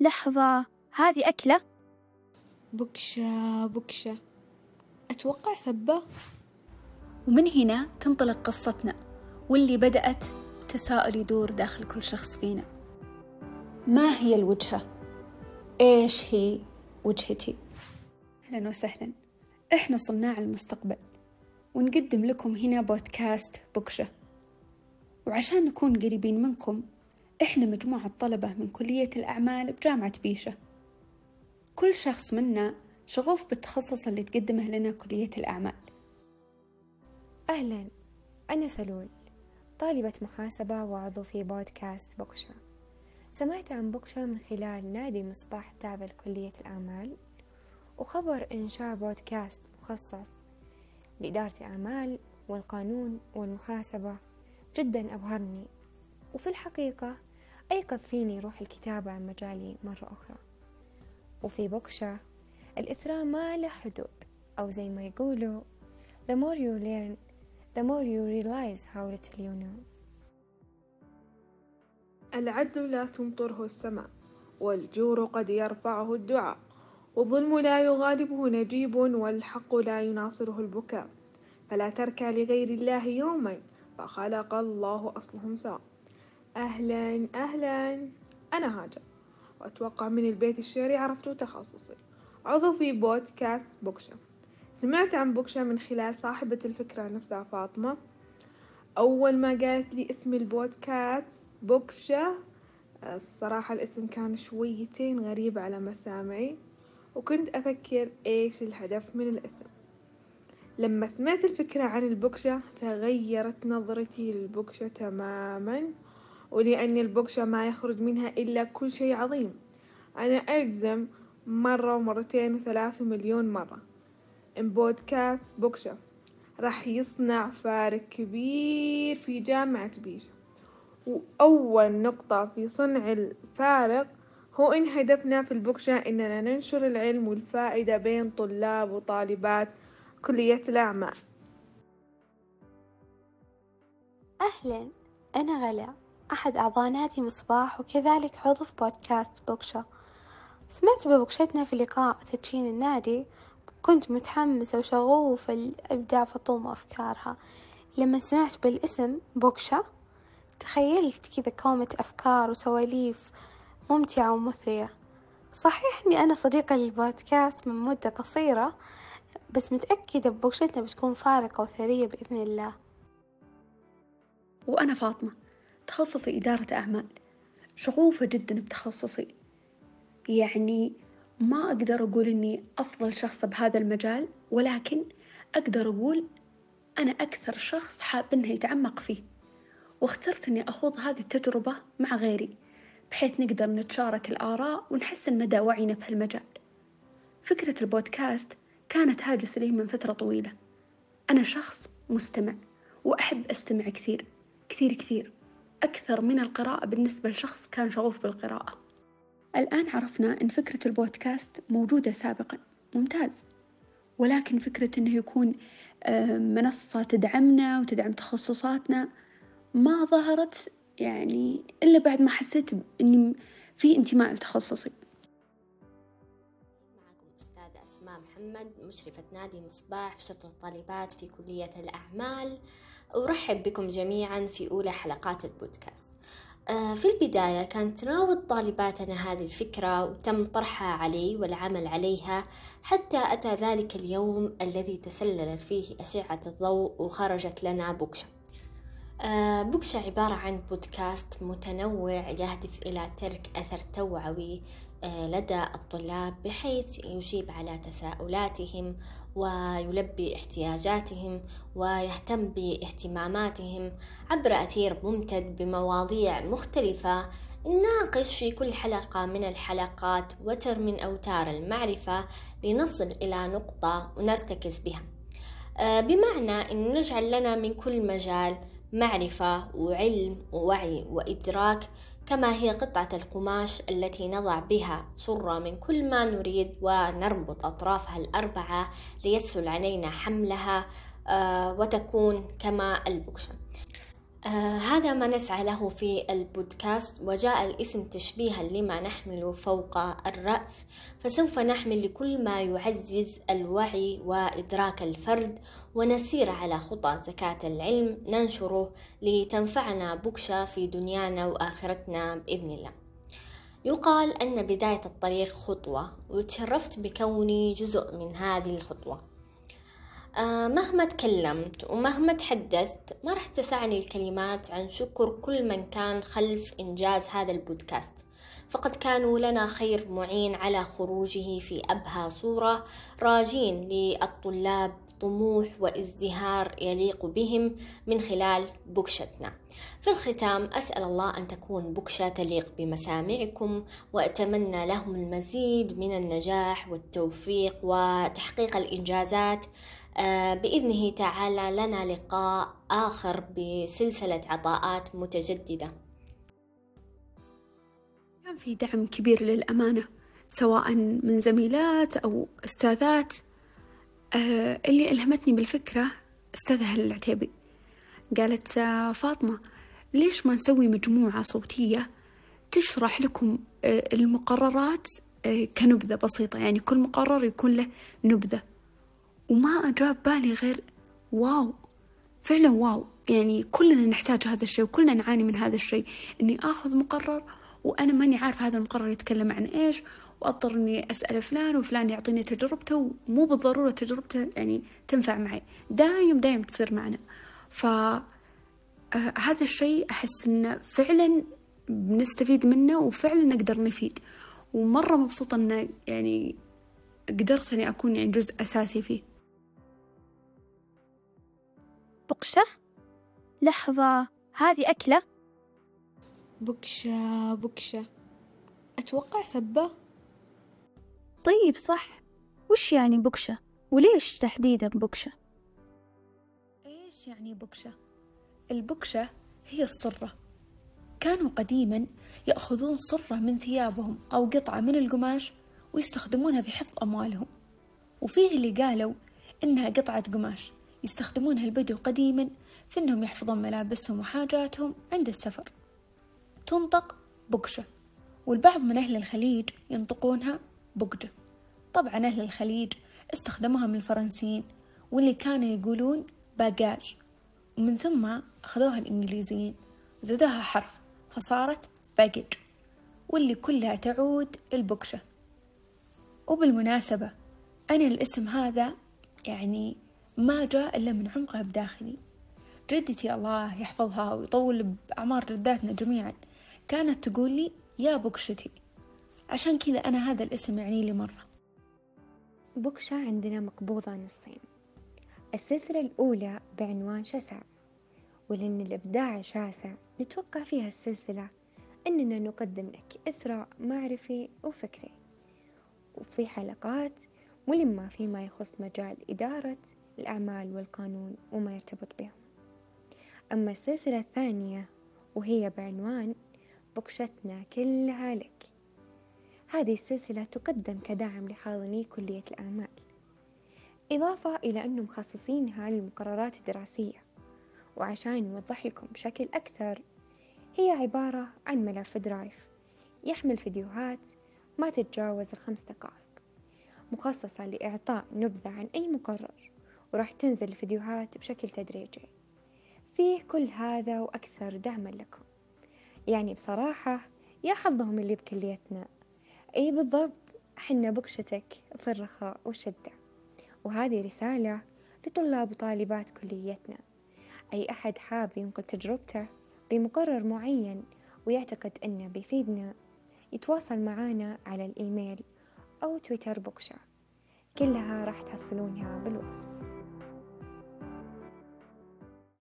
لحظة هذه أكلة؟ بكشة بكشة أتوقع سبة ومن هنا تنطلق قصتنا واللي بدأت تساؤل يدور داخل كل شخص فينا ما هي الوجهة؟ إيش هي وجهتي؟ أهلا وسهلا إحنا صناع المستقبل ونقدم لكم هنا بودكاست بكشة وعشان نكون قريبين منكم إحنا مجموعة طلبة من كلية الأعمال بجامعة بيشة. كل شخص منا شغوف بالتخصص اللي تقدمه لنا كلية الأعمال. أهلا أنا سلول طالبة محاسبة وعضو في بودكاست بوكشة سمعت عن بوكشة من خلال نادي مصباح التابع لكلية الأعمال وخبر إنشاء بودكاست مخصص لإدارة الأعمال والقانون والمحاسبة. جدا أبهرني. وفي الحقيقة أيقظ فيني روح الكتابة عن مجالي مرة أخرى. وفي بوكشة الإثراء ما له حدود أو زي ما يقولوا the more you learn the more you realize how little you know. العدل لا تمطره السماء والجور قد يرفعه الدعاء والظلم لا يغالبه نجيب والحق لا يناصره البكاء. فلا تركى لغير الله يوما فخلق الله أصلهم سواء أهلا أهلا. أنا هاجر. وأتوقع من البيت الشعري عرفتوا تخصصي. عضو في بودكاست بوكشة سمعت عن بوكشة من خلال صاحبة الفكرة نفسها فاطمة. أول ما قالت لي اسم البودكاست بوكشة الصراحة الاسم كان شويتين غريب على مسامعي وكنت أفكر إيش الهدف من الاسم. لما سمعت الفكرة عن البوكشة تغيرت نظرتي للبوكشة تماما ولأن البوكشة ما يخرج منها إلا كل شيء عظيم. أنا أجزم مرة ومرتين وثلاث مليون مرة. إن بودكاست بوكشة. راح يصنع فارق كبير في جامعة بيشة وأول نقطة في صنع الفارق هو إن هدفنا في البوكشة إننا ننشر العلم والفائدة بين طلاب وطالبات كلية الأعمال. أهلا. أنا غلا. أحد أعضاء نادي مصباح وكذلك عضو في بودكاست بوكشة سمعت ببوكشتنا في لقاء تدشين النادي. كنت متحمسة وشغوفة الإبداع فطوم أفكارها. لما سمعت بالاسم بوكشة تخيلت كذا كومة أفكار وسواليف ممتعة ومثرية. صحيح إني أنا صديقة للبودكاست من مدة قصيرة بس متأكدة ببوكشتنا بتكون فارقة وثرية بإذن الله. وأنا فاطمة. تخصصي إدارة أعمال. شغوفة جدا بتخصصي. يعني ما أقدر أقول إني أفضل شخص بهذا المجال ولكن أقدر أقول أنا أكثر شخص حاب إنه يتعمق فيه. واخترت إني أخوض هذه التجربة مع غيري بحيث نقدر نتشارك الآراء ونحسن مدى وعينا في المجال. فكرة البودكاست كانت هاجس لي من فترة طويلة. أنا شخص مستمع وأحب أستمع كثير كثير كثير. أكثر من القراءة بالنسبة لشخص كان شغوف بالقراءة. الآن عرفنا أن فكرة البودكاست موجودة سابقا ممتاز. ولكن فكرة أنه يكون منصة تدعمنا وتدعم تخصصاتنا ما ظهرت يعني إلا بعد ما حسيت إني في انتماء لتخصصي. محمد مشرفة نادي مصباح بشطر الطالبات في كلية الأعمال. أرحب بكم جميعا في أولى حلقات البودكاست. آه، في البداية كانت تراود طالباتنا هذه الفكرة وتم طرحها علي والعمل عليها حتى أتى ذلك اليوم الذي تسللت فيه أشعة الضوء وخرجت لنا بوكشة آه، بوكشة عبارة عن بودكاست متنوع يهدف إلى ترك أثر توعوي لدى الطلاب بحيث يجيب على تساؤلاتهم ويلبي احتياجاتهم ويهتم باهتماماتهم عبر أثير ممتد بمواضيع مختلفة نناقش في كل حلقة من الحلقات وتر من أوتار المعرفة لنصل إلى نقطة ونرتكز بها. آه، بمعنى أن نجعل لنا من كل مجال معرفة وعلم ووعي وإدراك كما هي قطعة القماش التي نضع بها صرة من كل ما نريد ونربط أطرافها الأربعة ليسهل علينا حملها آه، وتكون كما البكشة. آه هذا ما نسعى له في البودكاست. وجاء الاسم تشبيها لما نحمل فوق الرأس. فسوف نحمل لكل ما يعزز الوعي وإدراك الفرد ونسير على خطى زكاة العلم ننشره لتنفعنا بكشة في دنيانا وآخرتنا بإذن الله. يقال أن بداية الطريق خطوة وتشرفت بكوني جزء من هذه الخطوة. آه مهما تكلمت ومهما تحدثت ما راح تسعني الكلمات عن شكر كل من كان خلف إنجاز هذا البودكاست. فقد كانوا لنا خير معين على خروجه في أبهى صورة راجين للطلاب طموح وازدهار يليق بهم من خلال بكشتنا في الختام أسأل الله أن تكون بكشة تليق بمسامعكم وأتمنى لهم المزيد من النجاح والتوفيق وتحقيق الإنجازات. آه، بإذنه تعالى لنا لقاء آخر بسلسلة عطاءات متجددة. كان في دعم كبير للأمانة سواء من زميلات أو أستاذات. آه، اللي ألهمتني بالفكرة أستاذة هلا العتيبي. قالت آه، فاطمة ليش ما نسوي مجموعة صوتية تشرح لكم المقررات؟ كنبذة بسيطة يعني كل مقرر يكون له نبذة. وما جاء بالي غير واو. فعلا واو. يعني كلنا نحتاج هذا الشيء وكلنا نعاني من هذا الشيء إني آخذ مقرر وأنا ماني عارفه هذا المقرر يتكلم عن إيش واضطر اني أسأل فلان وفلان يعطيني تجربته ومو بالضرورة تجربته يعني تنفع معي. دايم دايم تصير معنا. ف آه هذا الشيء أحس إنه فعلا بنستفيد منه وفعلا نقدر نفيد. ومرة مبسوطة إنه يعني قدرت إني أكون يعني جزء أساسي فيه. بقشة لحظة هذه أكلة؟ بكشة بكشة. أتوقع سبة. طيب صح. وش يعني بكشة؟ وليش تحديدا بكشة؟ إيش يعني بكشة؟ البكشة هي الصرة. كانوا قديما يأخذون صرة من ثيابهم أو قطعة من القماش ويستخدمونها في حفظ أموالهم. وفيه اللي قالوا إنها قطعة قماش. يستخدمونها البدو قديما في أنهم يحفظون ملابسهم وحاجاتهم عند السفر. تنطق بقشة والبعض من أهل الخليج ينطقونها بقجة طبعا أهل الخليج استخدموها من الفرنسيين واللي كانوا يقولون باجاج ومن ثم أخذوها الإنجليزيين زادوها حرف فصارت باجج واللي كلها تعود البكشة وبالمناسبة أنا الاسم هذا يعني ما جاء إلا من عمقها بداخلي. جدتي الله يحفظها ويطول بأعمار جداتنا جميعا كانت تقول لي يا بكشتي عشان كذا أنا هذا الاسم يعني لي مرة. بكشة عندنا مقبوضة نصين. السلسلة الأولى بعنوان شسع ولأن الإبداع شاسع نتوقع فيها السلسلة أننا نقدم لك إثراء معرفي وفكري. وفي حلقات ملمة فيما يخص مجال إدارة الأعمال والقانون وما يرتبط بهم. أما السلسلة الثانية وهي بعنوان بقشتنا كلها لك. هذه السلسلة تقدم كدعم لحاضني كلية الأعمال. إضافة إلى أنه مخصصينها للمقررات الدراسية وعشان نوضح لكم بشكل أكثر هي عبارة عن ملف درايف يحمل فيديوهات ما تتجاوز الخمس دقائق مخصصة لإعطاء نبذة عن أي مقرر وراح تنزل الفيديوهات بشكل تدريجي. فيه كل هذا وأكثر دعما لكم. يعني بصراحة يا حظهم اللي بكليتنا. أي بالضبط؟ حنا بكشتك في الرخاء والشدة. وهذه رسالة لطلاب وطالبات كليتنا. أي أحد حاب ينقل تجربته بمقرر معين ويعتقد أنه بيفيدنا يتواصل معنا على الإيميل أو تويتر بوكشة كلها راح تحصلونها بالوصف.